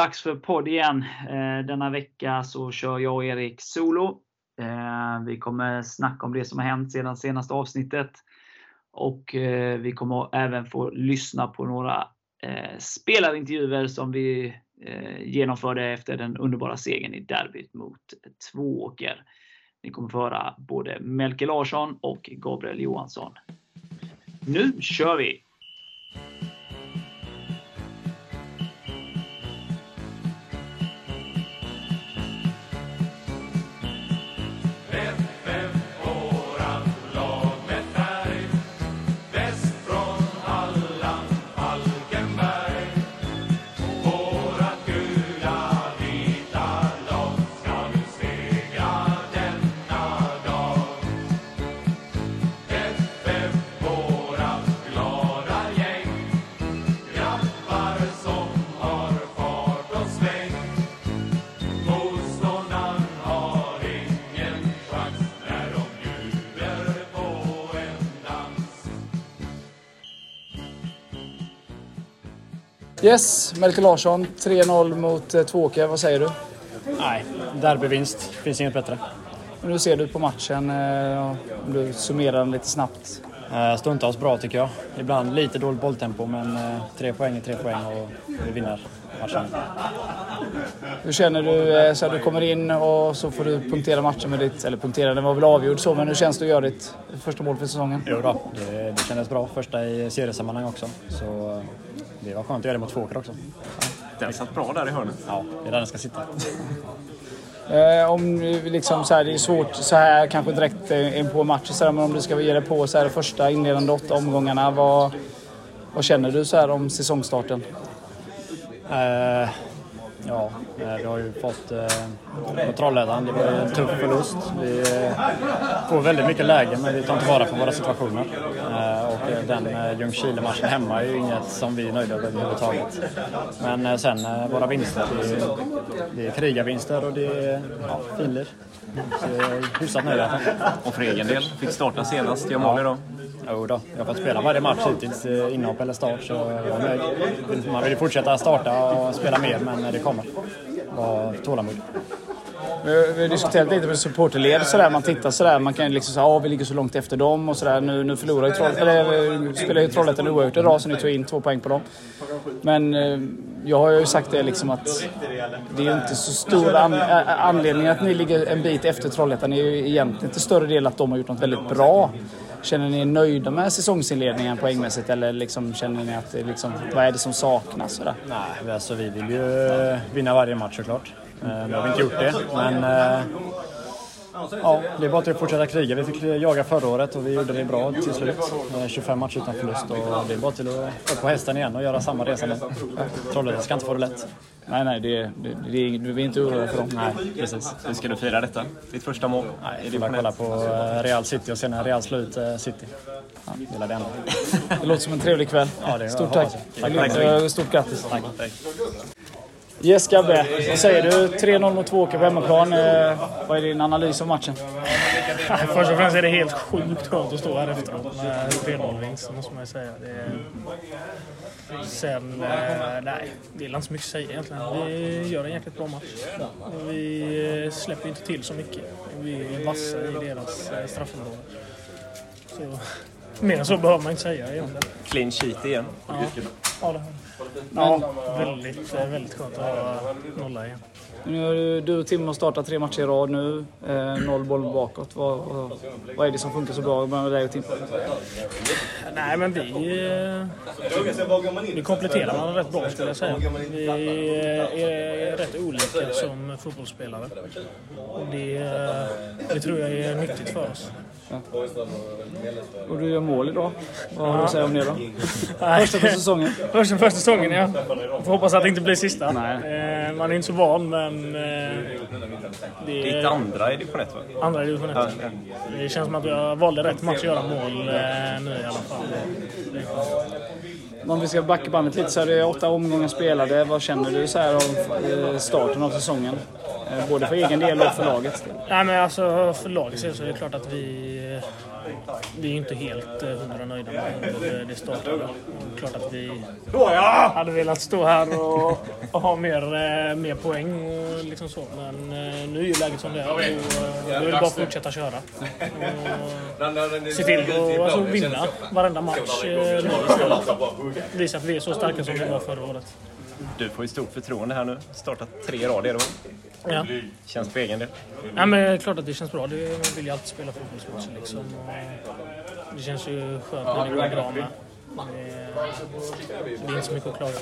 dags för podd igen. Eh, denna vecka så kör jag och Erik solo. Eh, vi kommer snacka om det som har hänt sedan senaste avsnittet. Och eh, vi kommer även få lyssna på några spelarintervjuer som vi genomförde efter den underbara segern i derbyt mot Tvååker. Ni kommer få höra både Melke Larsson och Gabriel Johansson. Nu kör vi! Yes, Melker Larsson. 3-0 mot eh, Tvååker. Vad säger du? Nej, derbyvinst. Finns inget bättre. Men hur ser du på matchen? Eh, om du summerar den lite snabbt. Eh, stundtals bra tycker jag. Ibland lite dåligt bolltempo men tre poäng är tre poäng och vi vinner matchen. Hur känner du? Så du kommer in och så får du punktera matchen med ditt... Eller punktera, den var väl avgjord så, men hur känns det att göra ditt första mål för säsongen? Jo då, det, det kändes bra. Första i seriesammanhang också. Så det var skönt att göra det mot Tvååker också. Den satt bra där i hörnet. Ja, det är där den ska sitta. Eh, om liksom så här, det är svårt så här kanske direkt in på matchen så här, men om du ska ge dig på så här, de första inledande åtta omgångarna. Vad, vad känner du så här om säsongstarten? Eh, Ja, eh, vi har ju fått eh, Trollhättan. Det var en tuff förlust. Vi eh, får väldigt mycket läge men vi tar inte vara på våra situationer. Eh, och eh, den eh, Ljungskile-matchen hemma är ju inget som vi är nöjda med överhuvudtaget. Men eh, sen våra vinster, det är, det är krigarvinster och det är ja, finlir. Så jag är hyfsat nöjd. Och för egen del, fick starta senast, gör mål idag. Jo då, jag har fått spela varje match hittills, eh, inhopp eller start, så jag är nöjd. Man vill fortsätta starta och spela mer, men det kommer. Var tålamod. Vi har diskuterat lite med supporterled sådär. Man tittar sådär. Man kan liksom säga att vi ligger så långt efter dem och sådär. Nu, nu förlorar ju Trollhättan, eller eh, spelar ju Trollhättan oavgjort idag så ni tog in två poäng på dem. Men eh, jag har ju sagt det liksom att det är ju inte så stor an, anledning att ni ligger en bit efter Trollhättan. Det är ju egentligen till större del att de har gjort något väldigt bra. Känner ni er nöjda med säsongsinledningen poängmässigt eller liksom, känner ni att det liksom, vad är det som saknas? Sådär? Nej, alltså vi vill ju vinna varje match såklart. Eh, nu har vi inte gjort det, men eh, Ja, det är bara att fortsätta kriga. Vi fick jaga förra året och vi gjorde det bra till slut. 25 matcher utan förlust och det är bara till att upp på hästen igen och göra samma resa nu. Trollhättan ska inte få det lätt. Nej, nej, det, det, det, du är inte orolig för dem. Nej, precis. Hur ska du fira detta? Ditt första mål? Nej, jag får kolla på eh, Real City och sen när Real slår ut eh, City. Ja, det, det, det låter som en trevlig kväll. Ja, det Stort tack. tack, tack. Stort grattis. Tack, tack. Yes Gabbe, vad säger du? 3-0 mot Tvååker på hemmaplan. Eh, vad är din analys av matchen? Först och främst är det helt sjukt skönt att stå här efteråt eh, med 3-0-vinst, måste man ju säga. Det är... Sen, eh, nej, det är inte så mycket att säga egentligen. Vi gör en jäkligt bra match. Vi eh, släpper inte till så mycket. Vi är vassa i deras eh, straffområde. Så, mer än så behöver man inte säga egentligen. Clean sheet igen. Ja, ja det Ja, väldigt, väldigt skönt att ha nolla igen. Nu har du och Tim har startat tre matcher i rad nu. Eh, noll boll bakåt. Vad, vad, vad, är det som funkar så bra med dig och Tim? Nej, men vi, vi kompletterar varandra rätt bra skulle jag säga. Vi är rätt olika som fotbollsspelare. Och det, det tror jag är nyttigt för oss. Ja. Och du gör mål idag. Vad har du att säga om det då? Första för säsongen? Första för säsongen, ja. Jag får hoppas att det inte blir sista. Nej. Eh, man är inte så van, men... Eh, det är ditt andra i division 1, va? Andra i division 1. Ja, ja. Det känns som att jag valde rätt match att göra mål eh, nu i alla fall. Om vi ska backa bandet lite så är det åtta omgångar spelade. Vad känner du så här av starten av säsongen? Både för egen del och för laget? Nej, men alltså, för lagets del så är det klart att vi vi är inte helt eh, hundra nöjda med hur det startade. Klart att vi hade velat stå här och, och ha mer, eh, mer poäng och liksom så. Men eh, nu är ju läget som det är och eh, då är det bara att fortsätta köra. Och se till att alltså, vinna varenda match eh, nu istället. Visa att vi är så starka som vi var förra året. Du får ju stort förtroende här nu. Startat tre rad är det va? Ja. Känns på egen del. Ja, men klart att det känns bra. Det, vill ju alltid spela fotbollsmatcher. Liksom. Det känns ju skönt när det går bra med. Det, är inte så mycket att klaga.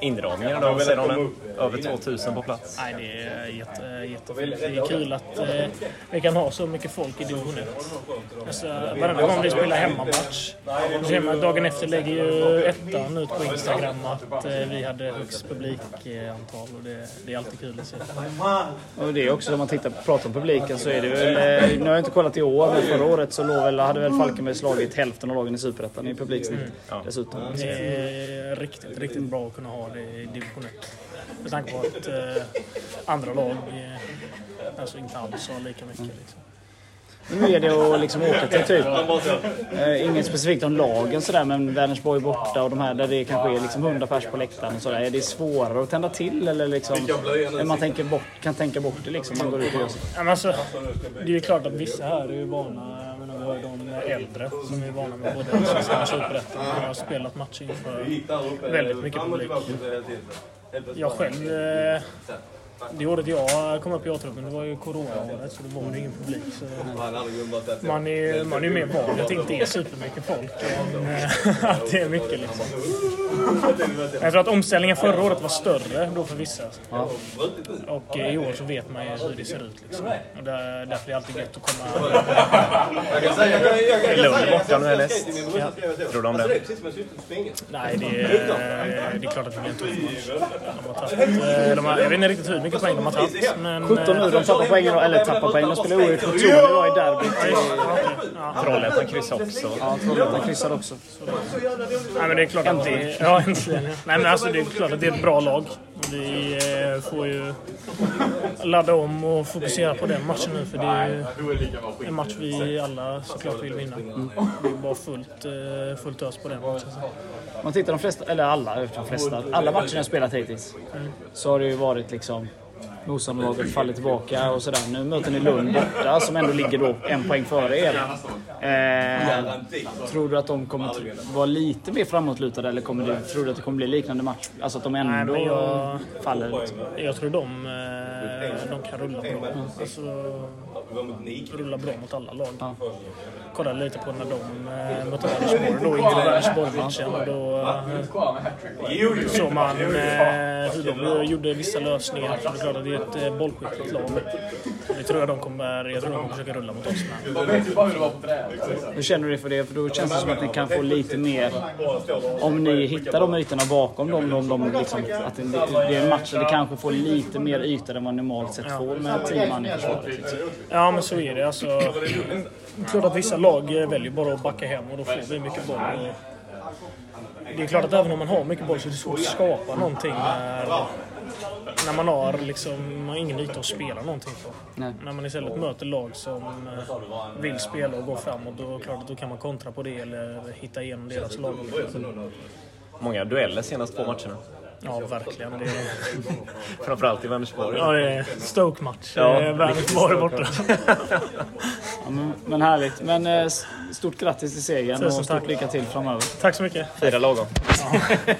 Indragningar då, säger de. Över 2000 på plats. Nej, det är jätte, jättefint. Det är kul att eh, vi kan ha så mycket folk i division 1. Alltså, varenda gång vi spelar hemmamatch, så ser man att dagen efter lägger ju ettan ut på Instagram att eh, vi hade högst publikantal och det, det är alltid kul att se. Och det är också om man tittar, pratar om publiken så är det väl, eh, nu har jag inte kollat i år, men förra året så låg väl, hade väl Falkenberg slagit hälften av lagen i Superettan i publiksnitt dessutom. Det är riktigt, riktigt bra att kunna ha det i division 1. Med tanke på att eh, andra lag eh, alltså inte alls har lika mycket. Liksom. Nu är det att liksom åka till typ, eh, inget specifikt om lagen sådär, men Vänersborg borta och de här där det kanske är liksom 100 pers på läktaren och sådär. Är det svårare att tända till eller liksom, eller man tänker bort, kan tänka bort det liksom? Man går ut och gör så. Ja, men alltså, det är ju klart att vissa här är ju vana, jag ju de äldre som är vana med både Allsvenskan och Superettan Jag har spelat matcher inför väldigt mycket publik. Jag själv, eh, det året jag kom upp i A-truppen, det var ju coronaåret så då var det ingen publik. Så man är, man är mer van att det inte är supermycket folk än eh, att det är mycket liksom. Jag tror att omställningen förra året var större då för vissa. Och i år så vet man ju hur det ser ut liksom. Och där, därför är det alltid gött att komma Är Lund borta nu eller est? Tror du om det? Nej, det är, det är klart att det blir en tuff match. De har tagit, eh, de har, jag vet inte riktigt hur mycket poäng de har tagit. Men, 17 nu, de tappar poäng, idag, eller tappar poäng, de spelade oerhört mot Torn idag i derbyt. Trollhättan kryssade också. Ja, Trollhättan kryssade också. Nej, men det är klart att det, ja, äntligen. Nej, men alltså, det är klart att det är ett bra lag. Vi eh, får ju ladda om och fokusera på den matchen nu för det är en match vi alla såklart vill vinna. Det är bara fullt, eh, fullt ös på den matchen. Man tittar de flesta, eller alla, de flesta, alla matcher jag spelat hittills. Så har det ju varit liksom motståndarlaget faller tillbaka och sådär. Nu möter ni Lund borta som ändå ligger då en poäng före er. Eh, tror du att de kommer vara lite mer framåtlutade eller kommer det, tror du att det kommer bli liknande match? Alltså att de ändå Nej, jag- faller? Liksom. Jag tror de, eh, de kan rulla bra. Alltså, rulla bra mot alla lag. Kollade lite på när de eh, mötte Vänersborg då Vänersborg-matchen. Och då såg man eh, hur de gjorde vissa lösningar. För det är klart att det är ett eh, bollskickligt lag. Det tror jag de kommer, jag tror de kommer försöka rulla mot oss med. Hur känner du för det? För då känns det som att ni kan få lite mer... Om ni hittar de ytorna bakom dem, de, de liksom, att det, det är en match där det kanske får lite mer ytor än vad normalt sett får med tio man i försvaret. Liksom. Ja, men så är det. Alltså, klart att vissa lag eh, väljer bara att backa hem och då får vi mycket boll. Det är klart att även om man har mycket boll så är det svårt att skapa någonting när, när man har liksom, man har ingen yta att spela någonting på. Nej. När man istället möter lag som eh, vill spela och gå framåt, då, är klart att då kan man kontra på det eller hitta igenom deras lag. Många dueller senaste två matcherna. Ja, verkligen. Det är, Framförallt i Vänersborg. ja, det är Stoke-match. Ja, Ja, Vänersborg borta. Ja, men, men härligt. Men eh, stort grattis till segern och stort tack. lycka till framöver. Tack så mycket. Fira lagom. Ja,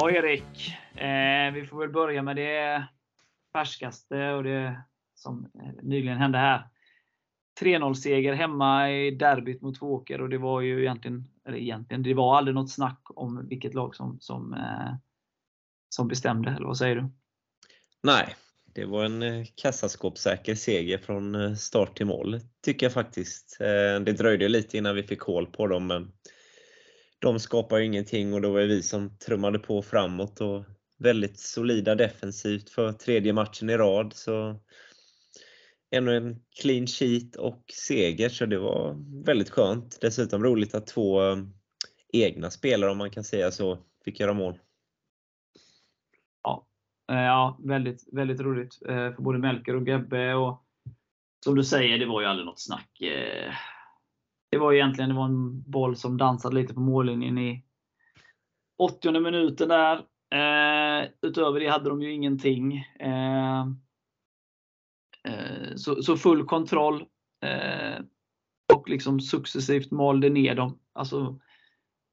Ja, Erik. Eh, vi får väl börja med det färskaste och det som eh, nyligen hände här. 3-0 seger hemma i derbyt mot Tvååker och det var ju egentligen, eller egentligen, det var aldrig något snack om vilket lag som, som, eh, som bestämde, eller vad säger du? Nej, det var en eh, kassaskåpssäker seger från eh, start till mål, tycker jag faktiskt. Det dröjde lite innan vi fick hål på dem, men de skapade ingenting och då var det vi som trummade på framåt och väldigt solida defensivt för tredje matchen i rad. Så ännu en clean sheet och seger, så det var väldigt skönt. Dessutom roligt att två eh, egna spelare, om man kan säga så, fick göra mål. Ja, eh, ja, väldigt, väldigt roligt eh, för både Melker och Gebbe. Och som du säger, det var ju aldrig något snack. Det var egentligen det var en boll som dansade lite på mållinjen i 80 minuten där. Eh, utöver det hade de ju ingenting. Eh, eh, så, så full kontroll. Och liksom successivt malde ner dem. Alltså,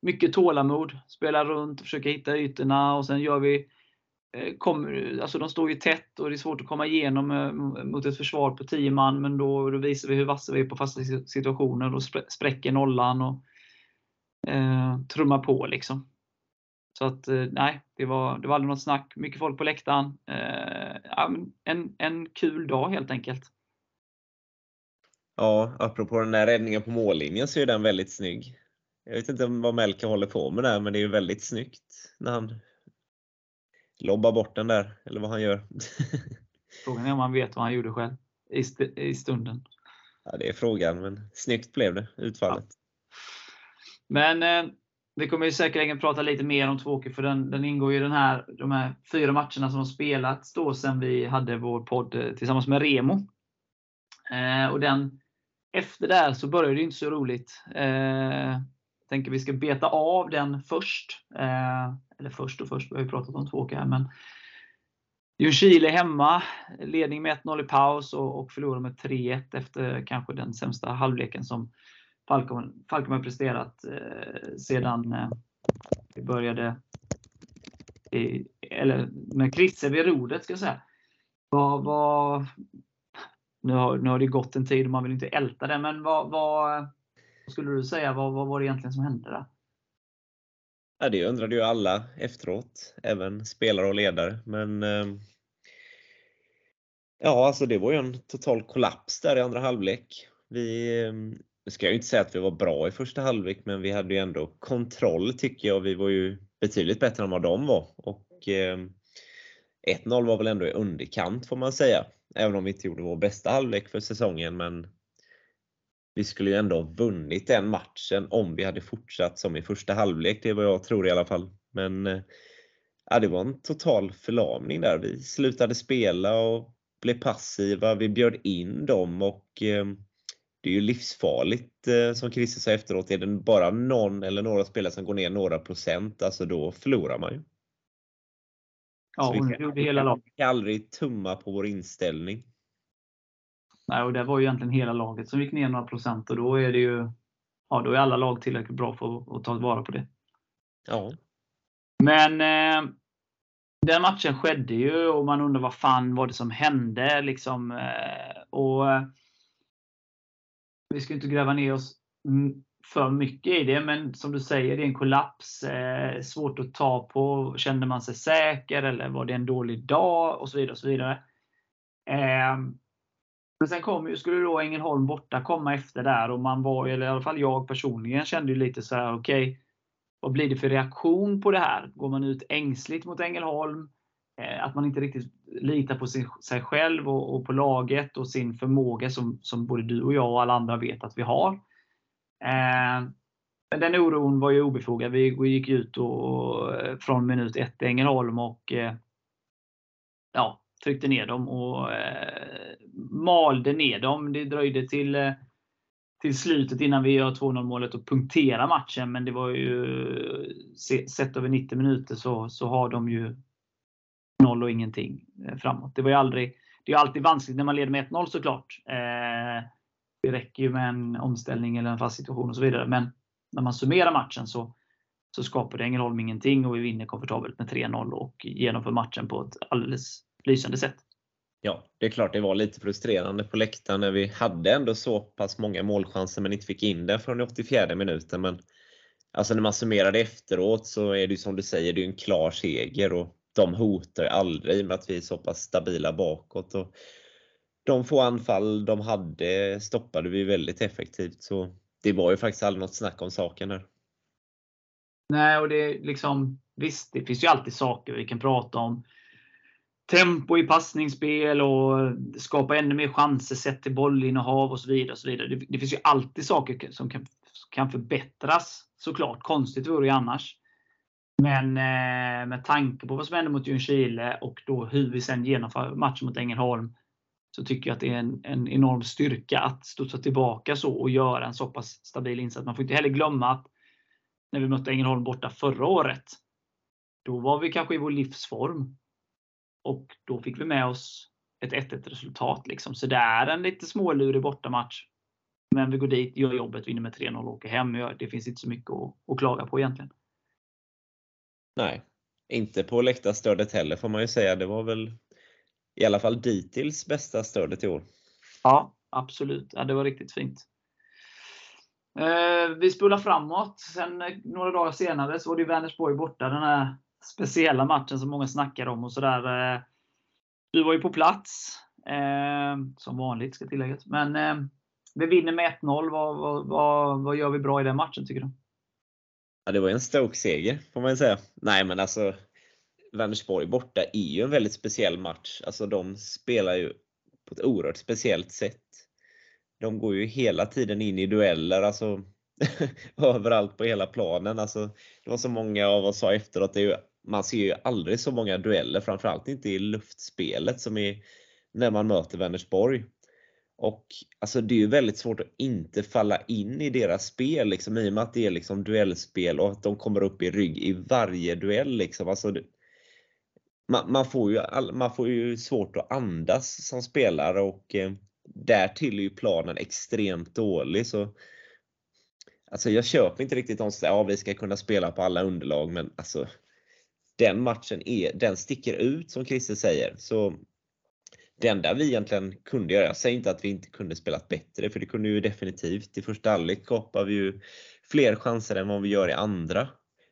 mycket tålamod. Spela runt, försöka hitta ytorna och sen gör vi Eh, kommer, alltså de står ju tätt och det är svårt att komma igenom eh, mot ett försvar på 10 man, men då, då, visar vi hur vassa vi är på fasta situationer. och spräcker nollan och eh, trummar på. liksom. Så att eh, nej, det var, det var aldrig något snack. Mycket folk på läktaren. Eh, en, en kul dag helt enkelt. Ja, apropå den där räddningen på mållinjen så är den väldigt snygg. Jag vet inte vad Melker håller på med där, men det är väldigt snyggt när han lobba bort den där, eller vad han gör. Frågan är om han vet vad han gjorde själv i, st i stunden. Ja, det är frågan, men snyggt blev det, utfallet. Ja. Men eh, vi kommer ju säkerligen prata lite mer om Tvååker, för den, den ingår i den här, de här fyra matcherna som har spelats då sedan vi hade vår podd eh, tillsammans med Remo. Eh, och den, efter det så började det inte så roligt. Eh, tänker vi ska beta av den först. Eller först och först, vi har ju pratat om två här, men Ljungskile hemma, ledning med 1-0 i paus och, och förlorar med 3-1 efter kanske den sämsta halvleken som Falkenberg har presterat eh, sedan eh, vi började i, eller med Chrisse vid rodret ska jag säga. Vad, vad, nu, har, nu har det gått en tid och man vill inte älta det, men vad, vad skulle du säga, vad, vad var det egentligen som hände där? Ja, det undrade ju alla efteråt, även spelare och ledare. Men eh, Ja, alltså det var ju en total kollaps där i andra halvlek. Vi, eh, ska jag inte säga att vi var bra i första halvlek, men vi hade ju ändå kontroll tycker jag. Vi var ju betydligt bättre än vad de var. Och eh, 1-0 var väl ändå i underkant får man säga. Även om vi inte gjorde vår bästa halvlek för säsongen. Men vi skulle ju ändå ha vunnit den matchen om vi hade fortsatt som i första halvlek. Det är vad jag tror i alla fall. Men eh, ja, det var en total förlamning där. Vi slutade spela och blev passiva. Vi bjöd in dem och eh, det är ju livsfarligt eh, som Christer sa efteråt. Är det bara någon eller några spelare som går ner några procent, alltså då förlorar man ju. Ja, hon gjorde hela laget. Vi kan aldrig tumma på vår inställning. Nej, och det var ju egentligen hela laget som gick ner några procent och då är det ju ja, då är alla lag tillräckligt bra för att ta vara på det. Ja. Men eh, den matchen skedde ju och man undrar vad fan var det som hände liksom. Eh, och eh, Vi ska inte gräva ner oss för mycket i det, men som du säger, det är en kollaps. Eh, svårt att ta på. Kände man sig säker eller var det en dålig dag? Och så vidare. Och så vidare. Men sen kom ju, skulle då Ängelholm borta komma efter där och man var, eller i alla fall jag personligen, kände ju lite så här: okej, okay, vad blir det för reaktion på det här? Går man ut ängsligt mot Ängelholm? Eh, att man inte riktigt litar på sin, sig själv och, och, på laget och sin förmåga som, som både du och jag och alla andra vet att vi har. Eh, men den oron var ju obefogad. Vi gick ut och, eh, från minut ett i Ängelholm och eh, ja, tryckte ner dem och eh, malde ner dem. Det dröjde till, eh, till slutet innan vi gör 2-0 målet och punkterar matchen. Men det var ju, sett över 90 minuter så, så har de ju noll och ingenting eh, framåt. Det var ju aldrig, det är alltid vanskligt när man leder med 1-0 såklart. Eh, det räcker ju med en omställning eller en fast situation och så vidare. Men när man summerar matchen så, så skapade Ängelholm ingenting och vi vinner komfortabelt med 3-0 och genomför matchen på ett alldeles lysande sätt. Ja, det är klart det var lite frustrerande på läktaren när vi hade ändå så pass många målchanser men inte fick in den från den 84 minuten. Men alltså när man summerar det efteråt så är det ju som du säger, det är en klar seger och de hotar ju aldrig med att vi är så pass stabila bakåt. Och de få anfall de hade stoppade vi väldigt effektivt. Så det var ju faktiskt aldrig något snack om saken här. Nej, och det är liksom visst, det finns ju alltid saker vi kan prata om. Tempo i passningsspel och skapa ännu mer chanser sett till bollinnehav och så vidare. Och så vidare. Det, det finns ju alltid saker som kan, kan förbättras såklart. Konstigt vore det annars. Men eh, med tanke på vad som hände mot Ljungskile och då hur vi sen genomför matchen mot Ängelholm så tycker jag att det är en, en enorm styrka att studsa tillbaka så och göra en så pass stabil insats. Man får inte heller glömma att när vi mötte Ängelholm borta förra året, då var vi kanske i vår livsform. Och då fick vi med oss ett 1-1 resultat. Liksom. Så det är en lite smålurig bortamatch. Men vi går dit, gör jobbet, vinner med 3-0 och åker hem. Det finns inte så mycket att, att klaga på egentligen. Nej, inte på läktarstödet heller får man ju säga. Det var väl i alla fall dittills bästa stödet i år. Ja, absolut. Ja, det var riktigt fint. Eh, vi spolar framåt. Sen eh, några dagar senare så var det Vänersborg borta. Den här speciella matchen som många snackar om och sådär. Eh, du var ju på plats. Eh, som vanligt ska tilläggas. Men eh, vi vinner med 1-0. Vad, vad, vad, vad gör vi bra i den matchen tycker du? Ja, det var en Stoke-seger får man ju säga. Nej men alltså Vänersborg borta är ju en väldigt speciell match. Alltså de spelar ju på ett oerhört speciellt sätt. De går ju hela tiden in i dueller, alltså överallt på hela planen. Alltså, det var så många av oss sa efteråt, det är ju, man ser ju aldrig så många dueller, framförallt inte i luftspelet som är när man möter Vänersborg. Och alltså det är ju väldigt svårt att inte falla in i deras spel liksom, i och med att det är liksom duellspel och att de kommer upp i rygg i varje duell. Liksom. Alltså, man, man, får ju, man får ju svårt att andas som spelare och eh, därtill är ju planen extremt dålig. Så, alltså jag köper inte riktigt om att ja, vi ska kunna spela på alla underlag men alltså den matchen är, den sticker ut som Christer säger. Så det enda vi egentligen kunde göra, jag säger inte att vi inte kunde spelat bättre, för det kunde vi ju definitivt. I första halvlek skapar vi ju fler chanser än vad vi gör i andra.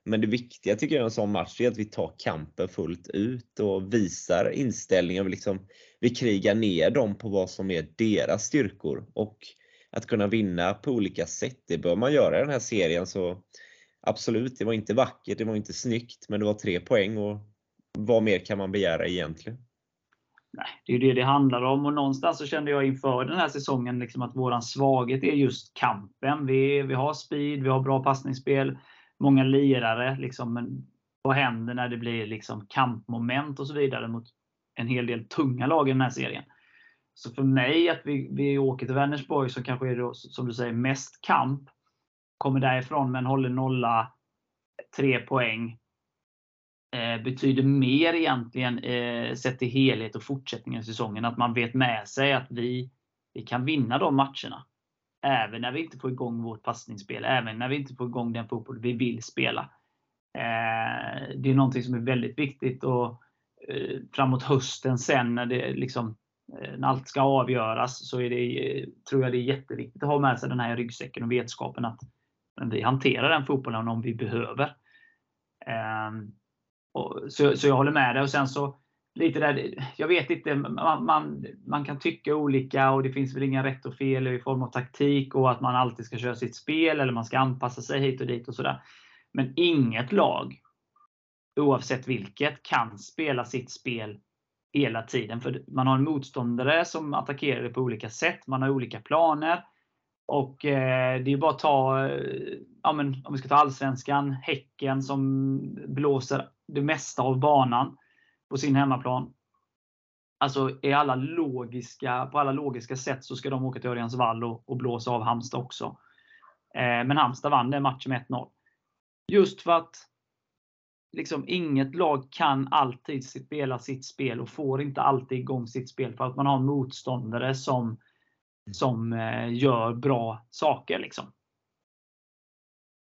Men det viktiga tycker jag i en sån match är att vi tar kampen fullt ut och visar inställningen. Liksom, vi krigar ner dem på vad som är deras styrkor. Och att kunna vinna på olika sätt, det bör man göra i den här serien. Så Absolut, det var inte vackert, det var inte snyggt, men det var tre poäng och vad mer kan man begära egentligen? Nej, det är ju det det handlar om och någonstans så kände jag inför den här säsongen liksom att våran svaghet är just kampen. Vi, vi har speed, vi har bra passningsspel, många lirare. Liksom, men vad händer när det blir liksom kampmoment och så vidare mot en hel del tunga lag i den här serien? Så för mig att vi, vi åker till Vänersborg som kanske är då, som du säger mest kamp, kommer därifrån men håller nolla, tre poäng, eh, betyder mer egentligen eh, sett till helhet och fortsättningen av säsongen. Att man vet med sig att vi, vi kan vinna de matcherna. Även när vi inte får igång vårt passningsspel, även när vi inte får igång den fotboll vi vill spela. Eh, det är någonting som är väldigt viktigt och eh, framåt hösten sen när, det liksom, eh, när allt ska avgöras så är det, eh, tror jag det är jätteviktigt att ha med sig den här ryggsäcken och vetskapen att vi hanterar den fotbollen om vi behöver. Ehm, så, så jag håller med dig. Och sen så lite där, jag vet inte, man, man, man, kan tycka olika och det finns väl inga rätt och fel i form av taktik och att man alltid ska köra sitt spel eller man ska anpassa sig hit och dit och sådär. Men inget lag, oavsett vilket, kan spela sitt spel hela tiden. För man har en motståndare som attackerar det på olika sätt. Man har olika planer. Och eh, det är bara att ta, eh, ja, men, om vi ska ta Allsvenskan, Häcken som blåser det mesta av banan på sin hemmaplan. Alltså är alla logiska, på alla logiska sätt så ska de åka till Örjansvall och, och blåsa av Halmstad också. Eh, men Halmstad vann den matchen med 1-0. Just för att liksom inget lag kan alltid spela sitt spel och får inte alltid igång sitt spel för att man har motståndare som, som eh, gör bra saker. Liksom.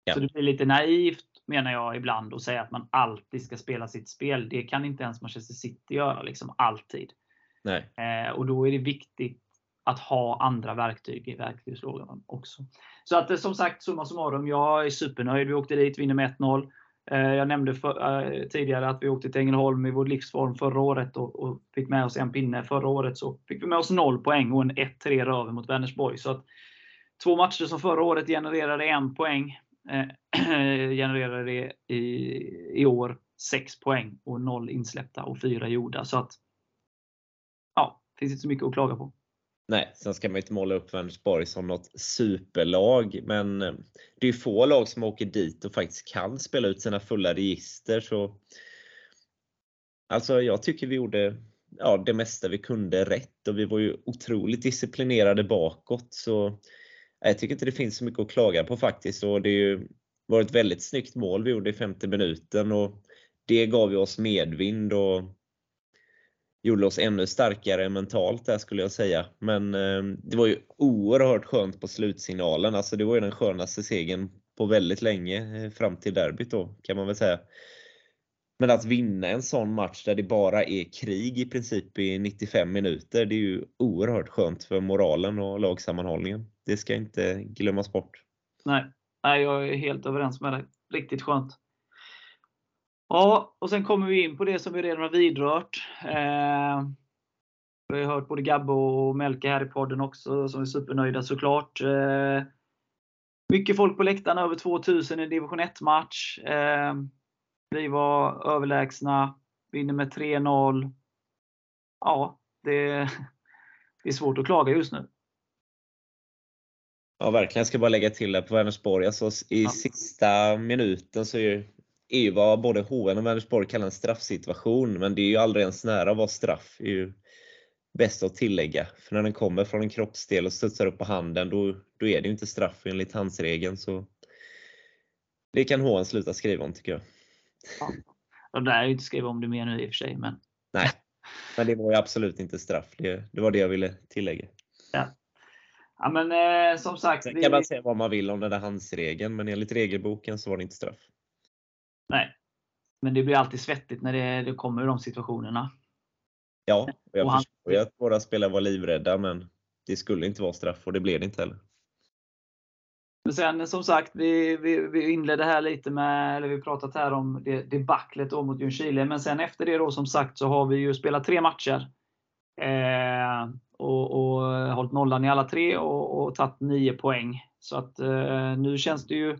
Ja. Så det blir lite naivt menar jag ibland att säga att man alltid ska spela sitt spel. Det kan inte ens Manchester City göra, liksom alltid. Eh, och då är det viktigt att ha andra verktyg i verktygslådan också. Så att som sagt, summa summarum, jag är supernöjd. Vi åkte dit, vinner med 1-0. Eh, jag nämnde för, eh, tidigare att vi åkte till Ängelholm i vår livsform förra året och, och, fick med oss en pinne. Förra året så fick vi med oss 0 poäng och en 1-3 röver mot Vänersborg. Så att, två matcher som förra året genererade en poäng äh, genererade det i, i år 6 poäng och 0 insläppta och 4 gjorda. Så att ja, finns inte så mycket att klaga på. Nej, sen ska man ju inte måla upp Vänersborg som något superlag, men eh, det är få lag som åker dit och faktiskt kan spela ut sina fulla register. Så Alltså jag tycker vi gjorde ja, det mesta vi kunde rätt och vi var ju otroligt disciplinerade bakåt. Så jag tycker inte det finns så mycket att klaga på faktiskt. Och det ju var ett väldigt snyggt mål vi gjorde i 50 minuten och det gav ju oss medvind och gjorde oss ännu starkare mentalt där skulle jag säga. Men eh, det var ju oerhört skönt på slutsignalen. Alltså det var ju den skönaste segern på väldigt länge eh, fram till derbyt då kan man väl säga. Men att vinna en sån match där det bara är krig i princip i 95 minuter, det är ju oerhört skönt för moralen och lagsammanhållningen. Det ska inte glömmas bort. Nej, Nej jag är helt överens med dig. Riktigt skönt. Ja, och sen kommer vi in på det som vi redan har vidrört. Eh, vi har hört både Gabbe och Melke här i podden också, som är supernöjda såklart. Eh, mycket folk på läktaren, över 2000 i division 1-match. Eh, vi var överlägsna, vinner med 3-0. Ja, det, det är svårt att klaga just nu. Ja, verkligen. Jag ska bara lägga till det på Vänersborg. Alltså, I ja. sista minuten så är är ju vad både HN och Vänersborg kallar en straffsituation, men det är ju aldrig ens nära vara straff. Det är ju bäst att tillägga. För när den kommer från en kroppsdel och studsar upp på handen, då, då är det ju inte straff enligt handsregeln. Så det kan HN sluta skriva om tycker jag. Ja. Och där är ju inte skriva om det mer nu i och för sig. Men... Nej, men det var ju absolut inte straff. Det, det var det jag ville tillägga. Ja. Ja, men eh, som sagt. Sen kan vi... man säga vad man vill om den där handsregeln, men enligt regelboken så var det inte straff. Nej. Men det blir alltid svettigt när det, det kommer de situationerna. Ja, och jag och han... förstår ju att våra spelare var livrädda, men det skulle inte vara straff och det blev det inte heller. Men sen som sagt, vi, vi, vi inledde här lite med, eller vi pratat här om det debaclet då mot Ljungskile. Men sen efter det då som sagt så har vi ju spelat tre matcher. Eh, och, och hållit nollan i alla tre och, och tagit nio poäng. Så att eh, nu känns det ju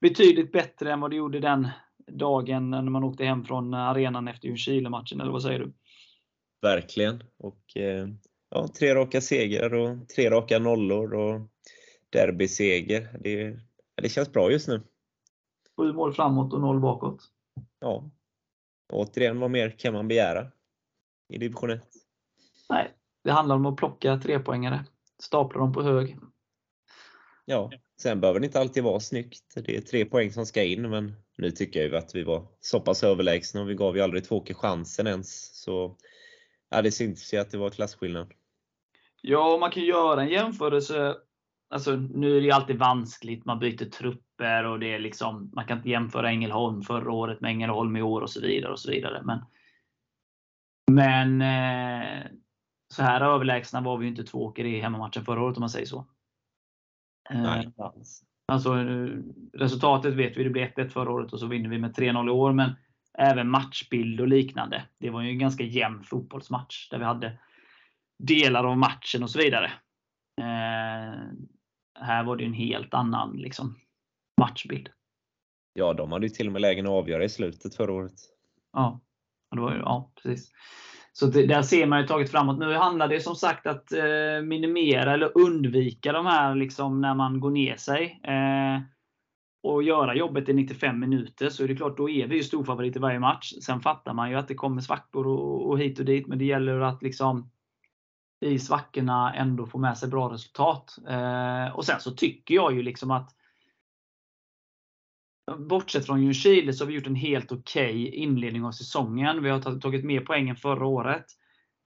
betydligt bättre än vad det gjorde den dagen när man åkte hem från arenan efter Ljungskile-matchen, eller vad säger du? Verkligen. Och, eh, ja, tre raka segrar och tre raka nollor och derbyseger. Det, det känns bra just nu. Sju mål framåt och noll bakåt. Ja. Återigen, vad mer kan man begära i division 1? Nej, det handlar om att plocka trepoängare. Stapla dem på hög. Ja, sen behöver det inte alltid vara snyggt. Det är tre poäng som ska in, men nu tycker jag ju att vi var så pass överlägsna och vi gav ju aldrig Tvååker chansen ens. Så ja, det syns ju att det var klasskillnad. Ja, man kan göra en jämförelse. Alltså, nu är det ju alltid vanskligt. Man byter trupper och det är liksom, man kan inte jämföra Ängelholm förra året med Ängelholm i år och så vidare. och så vidare. Men, men eh, så här överlägsna var vi ju inte Tvååker i hemmamatchen förra året om man säger så. Nej, eh, Alltså, resultatet vet vi, det blev 1-1 förra året och så vinner vi med 3-0 i år. Men även matchbild och liknande. Det var ju en ganska jämn fotbollsmatch där vi hade delar av matchen och så vidare. Eh, här var det en helt annan liksom, matchbild. Ja, de hade ju till och med lägen att avgöra i slutet förra året. Ja, det var, ja precis. Så det, där ser man ju tagit framåt. Nu handlar det som sagt att eh, minimera eller undvika de här liksom, när man går ner sig. Eh, och göra jobbet i 95 minuter så är det klart, då är vi ju storfavorit i varje match. Sen fattar man ju att det kommer svackor och, och hit och dit, men det gäller att liksom i svackorna ändå få med sig bra resultat. Eh, och sen så tycker jag ju liksom att bortsett från Ljungskile så har vi gjort en helt okej okay inledning av säsongen. Vi har tagit mer poäng än förra året.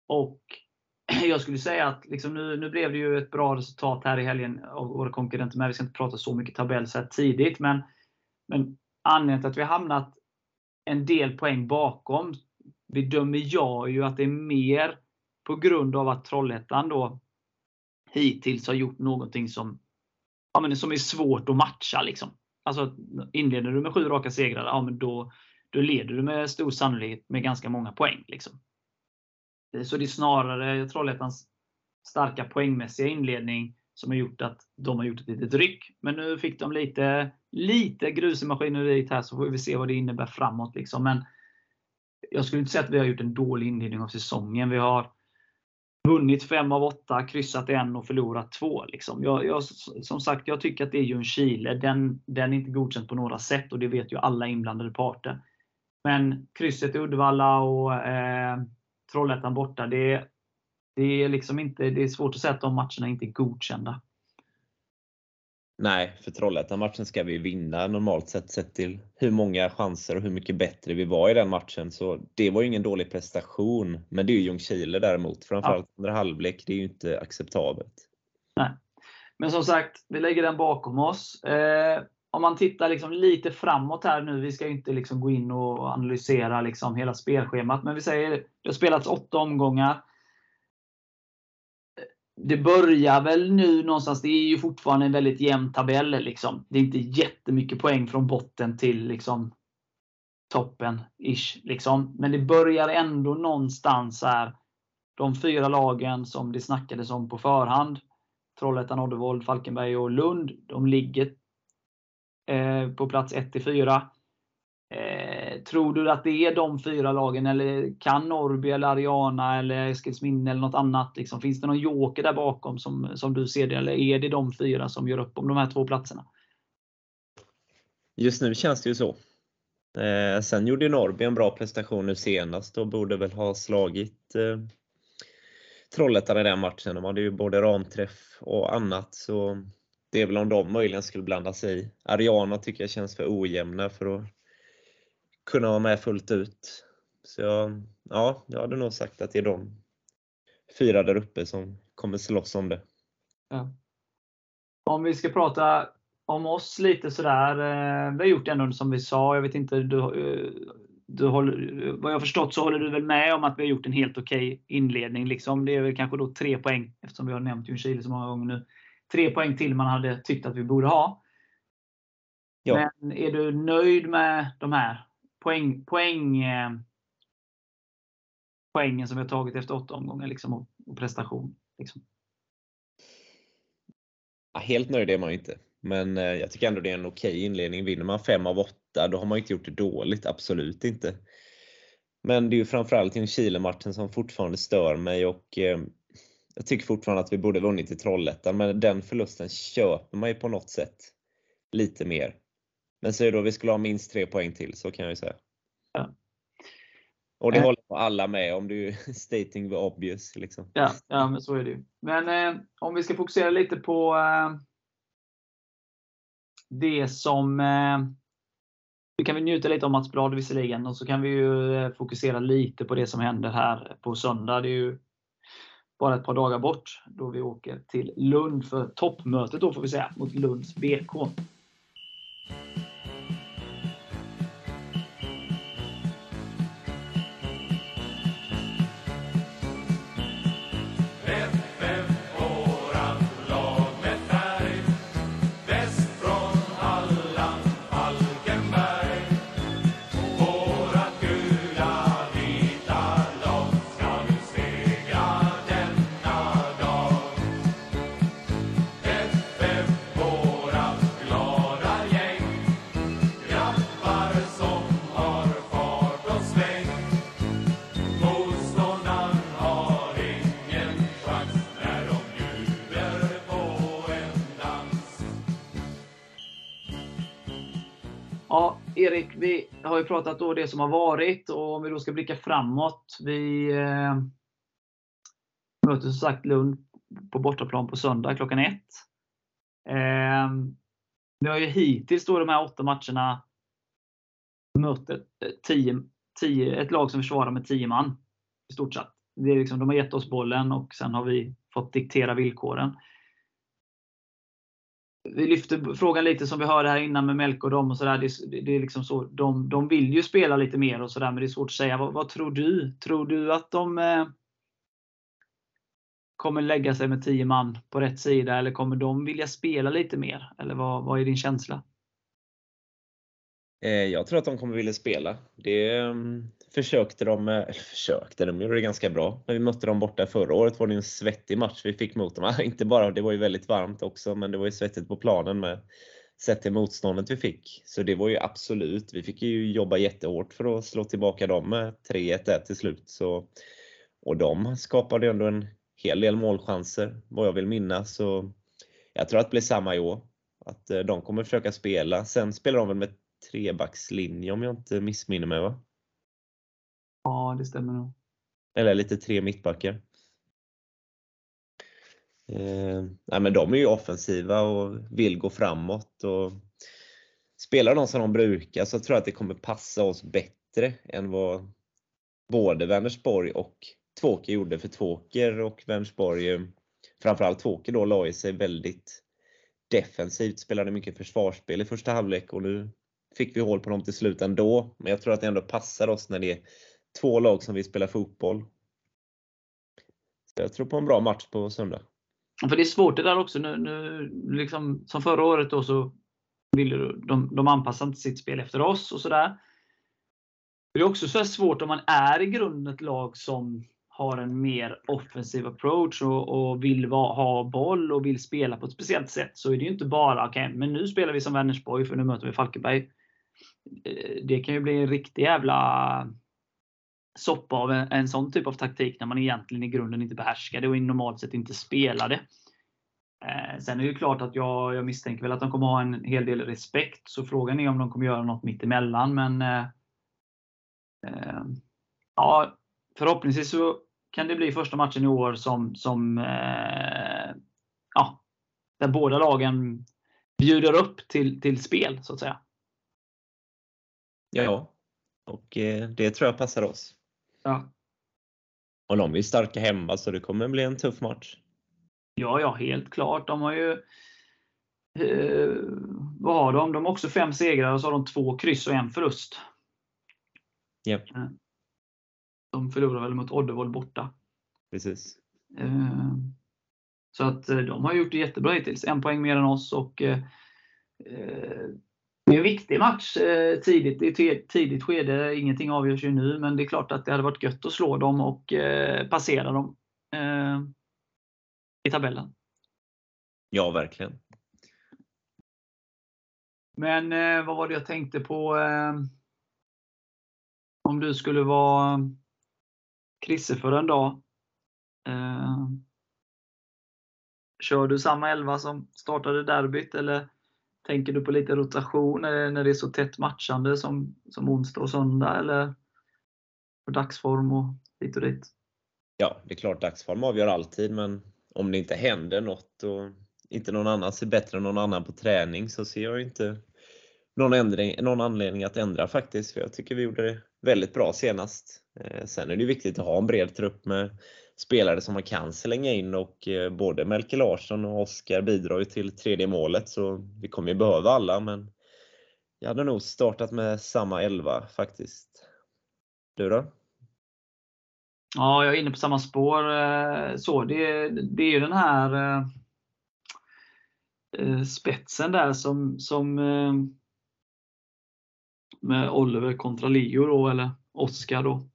Och jag skulle säga att liksom nu, nu blev det ju ett bra resultat här i helgen av våra konkurrenter med. Vi ska inte prata så mycket tabell så här tidigt. Men, men anledningen till att vi har hamnat en del poäng bakom bedömer jag ju att det är mer på grund av att Trollhättan då hittills har gjort någonting som, ja, men som är svårt att matcha. Liksom. Alltså, inleder du med sju raka segrar, ja, men då, då leder du med stor sannolikhet med ganska många poäng. Liksom. Så det är snarare Trollhättans starka poängmässiga inledning som har gjort att de har gjort ett litet ryck. Men nu fick de lite, lite grus i maskineriet här så får vi se vad det innebär framåt. Liksom. Men jag skulle inte säga att vi har gjort en dålig inledning av säsongen. Vi har vunnit 5 av 8, kryssat en och förlorat 2. Liksom. Jag, jag, som sagt, jag tycker att det är Ljungskile. Den, den är inte godkänd på några sätt och det vet ju alla inblandade parter. Men krysset i Uddevalla och eh, Trollhättan borta, det, det, är liksom inte, det är svårt att säga att de matcherna inte är godkända. Nej, för Trollhättan-matchen ska vi vinna normalt sett, sett till hur många chanser och hur mycket bättre vi var i den matchen. Så det var ju ingen dålig prestation. Men det är ju Ljungskile däremot, framförallt ja. under halvlek. Det är ju inte acceptabelt. Nej. Men som sagt, vi lägger den bakom oss. Eh, om man tittar liksom lite framåt här nu, vi ska ju inte liksom gå in och analysera liksom hela spelschemat, men vi säger det har spelats åtta omgångar det börjar väl nu någonstans. Det är ju fortfarande en väldigt jämn tabell. Liksom. Det är inte jättemycket poäng från botten till liksom, toppen. Ish, liksom. Men det börjar ändå någonstans här. De fyra lagen som det snackades om på förhand. Trollhättan, Oddevold, Falkenberg och Lund. De ligger eh, på plats 1-4. Eh, tror du att det är de fyra lagen eller kan Norrby eller Ariana eller Eskilsminne eller något annat? Liksom, finns det någon joker där bakom som, som du ser det? Eller är det de fyra som gör upp om de här två platserna? Just nu känns det ju så. Eh, sen gjorde Norrby en bra prestation nu senast och borde väl ha slagit eh, Trollhättan i den matchen. De hade ju både ramträff och annat. Så det är väl om de möjligen skulle blanda sig i. Ariana tycker jag känns för ojämna för att kunna vara med fullt ut. Så jag, ja, jag hade nog sagt att det är de fyra där uppe som kommer slåss om det. Ja. Om vi ska prata om oss lite sådär. Eh, vi har gjort ändå som vi sa. Jag vet inte, du, eh, du håller, vad jag förstått så håller du väl med om att vi har gjort en helt okej okay inledning. Liksom. Det är väl kanske då tre poäng, eftersom vi har nämnt Ljungskile så många gånger nu. Tre poäng till man hade tyckt att vi borde ha. Ja. Men är du nöjd med de här poäng, poäng, eh, poängen som vi har tagit efter åtta omgångar liksom, och, och prestation. Liksom. Ja, helt nöjd är man ju inte. Men eh, jag tycker ändå det är en okej inledning. Vinner man 5 av 8 då har man inte gjort det dåligt. Absolut inte. Men det är ju framförallt Ljungskile-matchen som fortfarande stör mig och eh, jag tycker fortfarande att vi borde vunnit i Trollhättan, men den förlusten köper man ju på något sätt lite mer. Men säg då vi skulle ha minst tre poäng till, så kan jag ju säga. Ja. Och det äh, håller alla med om, du stating the obvious. Liksom. Ja, ja, men så är det ju. Men eh, om vi ska fokusera lite på eh, det som eh, vi kan vi njuta lite av Mats Blad visserligen och så kan vi ju eh, fokusera lite på det som händer här på söndag. Det är ju bara ett par dagar bort då vi åker till Lund för toppmötet då får vi säga mot Lunds BK. Bye. Erik, vi har ju pratat om det som har varit och om vi då ska blicka framåt. Vi eh, möter som sagt Lund på bortaplan på söndag klockan ett. Eh, vi har ju hittills då de här åtta matcherna mött ett, tio, tio, ett lag som försvarar med 10 man. I stort sett. Det är liksom, de har gett oss bollen och sen har vi fått diktera villkoren vi lyfter frågan lite som vi hörde här innan med Melko och dem och sådär. Det, det, är liksom så, de, de vill ju spela lite mer och sådär, men det är svårt att säga. Vad, vad, tror du? Tror du att de eh, kommer lägga sig med 10 man på rätt sida eller kommer de vilja spela lite mer? Eller vad, vad är din känsla? Eh, jag tror att de kommer vilja spela. Det mm, försökte de, eh, eller försökte, de gjorde det ganska bra. När vi mötte dem borta förra året var det en svettig match vi fick mot dem. Inte bara, det var ju väldigt varmt också, men det var ju svettigt på planen med sett till motståndet vi fick. Så det var ju absolut, vi fick ju jobba jättehårt för att slå tillbaka dem med 3-1 till slut. Så, och de skapade ändå en hel del målchanser, vad jag vill minnas. Så jag tror att det blir samma i år. Att eh, de kommer försöka spela. Sen spelar de väl med trebackslinje om jag inte missminner mig va? Ja, det stämmer nog. Eller lite tre mittbackar. Eh, nej, men de är ju offensiva och vill gå framåt. Och spelar de som de brukar så tror jag att det kommer passa oss bättre än vad både Vänersborg och Tvåker gjorde. För Tvåker och Vänersborg, framförallt Tvåker då, la sig väldigt defensivt, spelade mycket försvarsspel i första halvlek och nu fick vi hål på dem till slut ändå. Men jag tror att det ändå passar oss när det är två lag som vill spela fotboll. Så jag tror på en bra match på söndag. För det är svårt det där också. Nu, nu, liksom, som förra året då så ville de, de anpassa inte sitt spel efter oss och sådär. Det är också så svårt om man är i grunden ett lag som har en mer offensiv approach och, och vill va, ha boll och vill spela på ett speciellt sätt. Så är det ju inte bara, okej, okay, men nu spelar vi som Vänersborg för nu möter vi Falkenberg. Eh, det kan ju bli en riktig jävla soppa av en, en sån typ av taktik när man egentligen i grunden inte behärskar det och normalt sett inte spelar det. Eh, sen är det klart att jag, jag misstänker väl att de kommer ha en hel del respekt, så frågan är om de kommer göra något mitt emellan. Men eh, eh, ja, förhoppningsvis så kan det bli första matchen i år som, som eh, ja, där båda lagen bjuder upp till, till spel, så att säga. Ja, och eh, det tror jag passar oss. Ja. Och de är starka hemma så det kommer bli en tuff match. Ja, ja, helt klart. De har ju eh, vad har de? De har också fem segrar och så har de två kryss och en förlust. Yep. De förlorar väl mot Oddevold borta. Precis. Eh, så att eh, de har gjort det jättebra hittills. En poäng mer än oss och eh, eh det är en viktig match eh, tidigt. I ett tidigt skede. Ingenting avgörs ju nu, men det är klart att det hade varit gött att slå dem och eh, passera dem eh, i tabellen. Ja, verkligen. Men vad var det jag tänkte på? Om du skulle vara Krisse för en dag. Kör du samma elva som startade derbyt eller Tänker du på lite rotation eh, när det är så tätt matchande som, som onsdag och söndag? Eller på dagsform och dit och dit? Ja, det är klart dagsform avgör alltid, men om det inte händer något och inte någon annan ser bättre än någon annan på träning så ser jag inte någon, ändring, någon anledning att ändra faktiskt. För jag tycker vi gjorde det väldigt bra senast. Eh, sen är det viktigt att ha en bred trupp med spelare som man kan slänga in och eh, både Melke Larsson och Oskar bidrar ju till tredje målet så vi kommer ju behöva alla men jag hade nog startat med samma elva faktiskt. Du då? Ja, jag är inne på samma spår. Eh, så det, det är ju den här eh, spetsen där som, som med Oliver kontra Leo då, eller Oskar då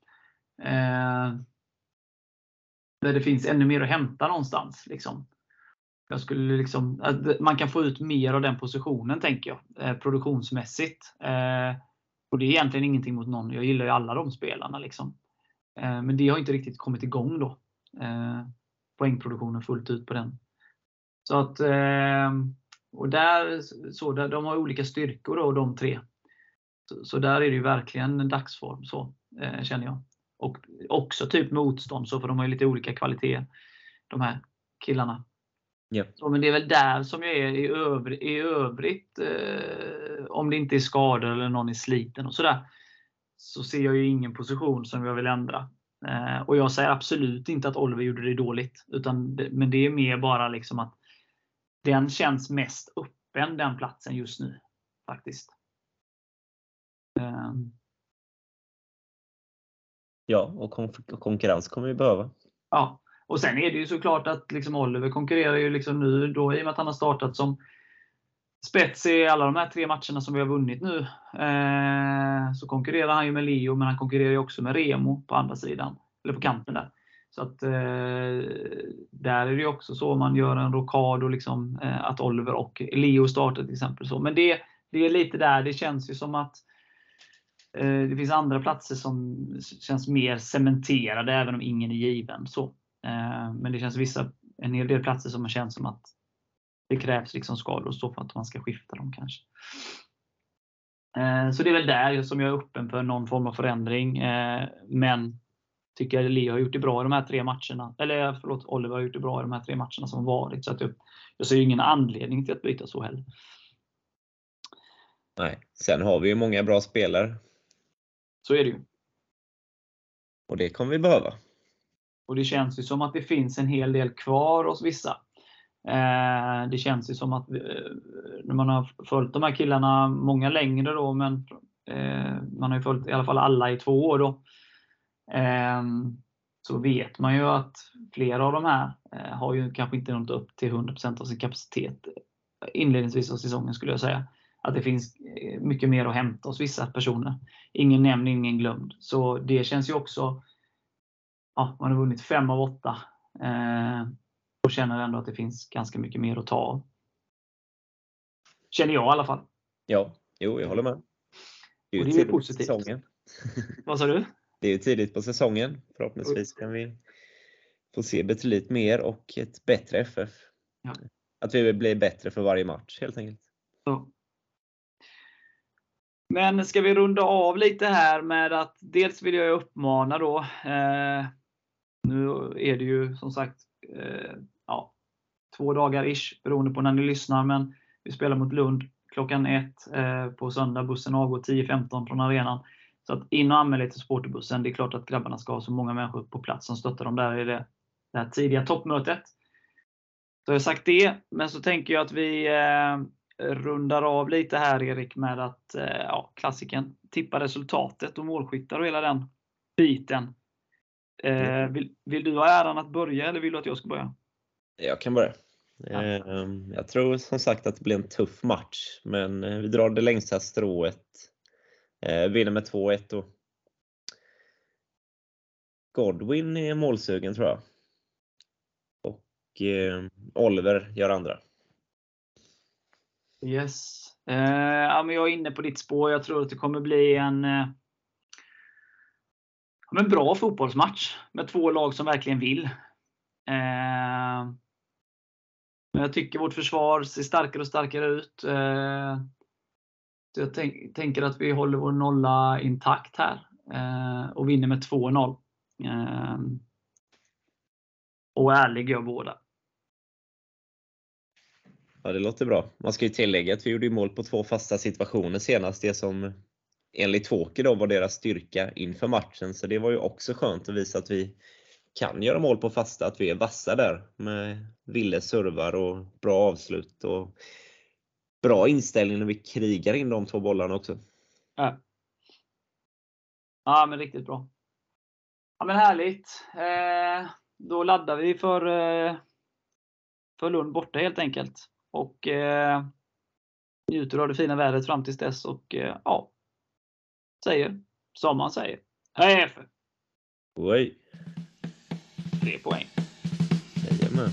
där det finns ännu mer att hämta någonstans. Liksom. Jag skulle liksom, eh, man kan få ut mer av den positionen, tänker jag, eh, produktionsmässigt. Eh, och Det är egentligen ingenting mot någon. Jag gillar ju alla de spelarna. Liksom. Eh, men det har inte riktigt kommit igång då. Eh, poängproduktionen fullt ut på den. Så att, eh, och där, så, där, de har olika styrkor då, de tre. Så, så där är det ju verkligen dagsform, så känner jag. Och också typ motstånd, så för de har ju lite olika kvalitet, de här killarna. Yep. Så, men det är väl där som jag är i, övr i övrigt, eh, om det inte är skador eller någon är sliten och sådär, så ser jag ju ingen position som jag vill ändra. Eh, och jag säger absolut inte att Oliver gjorde det dåligt, utan men det är mer bara liksom att den känns mest öppen, den platsen just nu. Faktiskt. Um, Ja, och kon konkurrens kommer vi behöva. Ja, Och sen är det ju såklart att liksom Oliver konkurrerar ju liksom nu då i och med att han har startat som spets i alla de här tre matcherna som vi har vunnit nu. Eh, så konkurrerar han ju med Leo, men han konkurrerar ju också med Remo på andra sidan. Eller på kanten där. Så att eh, där är det ju också så man gör en rokad och liksom, eh, att Oliver och Leo startar till exempel. Så. Men det, det är lite där, det känns ju som att eh, Eh, det finns andra platser som känns mer cementerade även om ingen är given. Så. Eh, men det känns vissa, en hel del platser som känns som att det krävs liksom skador så för att man ska skifta dem kanske. Eh, så det är väl där som jag är öppen för någon form av förändring. Men tycker jag Leo har gjort det bra i de här tre matcherna. Eller förlåt, Oliver har gjort det bra i de här tre matcherna som varit. Så att jag, jag ser ingen anledning till att byta så heller. Nej, sen har vi ju många bra spelare. Så är det ju. Och det kommer vi behöva. Och det känns ju som att det finns en hel del kvar hos vissa. Eh, det känns ju som att eh, när man har följt de här killarna, många längre då, men eh, man har ju följt i alla fall alla i två år då. Så vet man ju att flera av de här har ju kanske inte nått upp till 100% av sin kapacitet inledningsvis av säsongen skulle jag säga. Att det finns mycket mer att hämta hos vissa personer. Ingen nämnd, ingen glömd. Så det känns ju också ja, man har vunnit fem av åtta och känner ändå att det finns ganska mycket mer att ta av. Känner jag i alla fall. Ja, jo, jag håller med. Det är, det är positivt. Säsongen. Vad sa du? Det är ju tidigt på säsongen. Förhoppningsvis kan vi få se betydligt mer och ett bättre FF. Ja. Att vi blir bättre för varje match helt enkelt. Så. Men ska vi runda av lite här med att dels vill jag uppmana då. Eh, nu är det ju som sagt eh, ja, två dagar ish beroende på när ni lyssnar. Men vi spelar mot Lund klockan ett eh, på söndag. Bussen avgår 10.15 från arenan. Så att in och anmäl er till supporterbussen. Det är klart att grabbarna ska ha så många människor på plats som stöttar dem där i det, det här tidiga toppmötet. Så jag sagt det, men så tänker jag att vi eh, rundar av lite här Erik med att, eh, ja, klassiken, tippa resultatet och målskyttar och hela den biten. Eh, vill, vill, du ha äran att börja eller vill du att jag ska börja? Jag kan börja. Ja. Ehm, jag tror som sagt att det blir en tuff match, men eh, vi drar det längsta strået. Eh, vinner med 2-1 och Godwin är målsugen tror jag. Och ehm, Oliver gör andra. Yes. Eh, ja, men jag är inne på ditt spår. Jag tror att det kommer bli en eh, men bra fotbollsmatch med två lag som verkligen vill. Eh, men jag tycker vårt försvar ser starkare och starkare ut. Eh, jag tänk, tänker att vi håller vår nolla intakt här eh, och vinner med 2-0. Eh, och ärlig gör båda. Ja, det låter bra. Man ska ju tillägga att vi gjorde mål på två fasta situationer senast. Det som enligt Tvåker då var deras styrka inför matchen. Så det var ju också skönt att visa att vi kan göra mål på fasta, att vi är vassa där med Ville servar och bra avslut och bra inställning när vi krigar in de två bollarna också. Ja, ja men riktigt bra. Ja men härligt. Eh, då laddar vi för, eh, för Lund borta helt enkelt. Och eh, njuter av det fina vädret fram tills dess och eh, ja, säger som man säger. Hej! Oj! Tre poäng. Jajamän.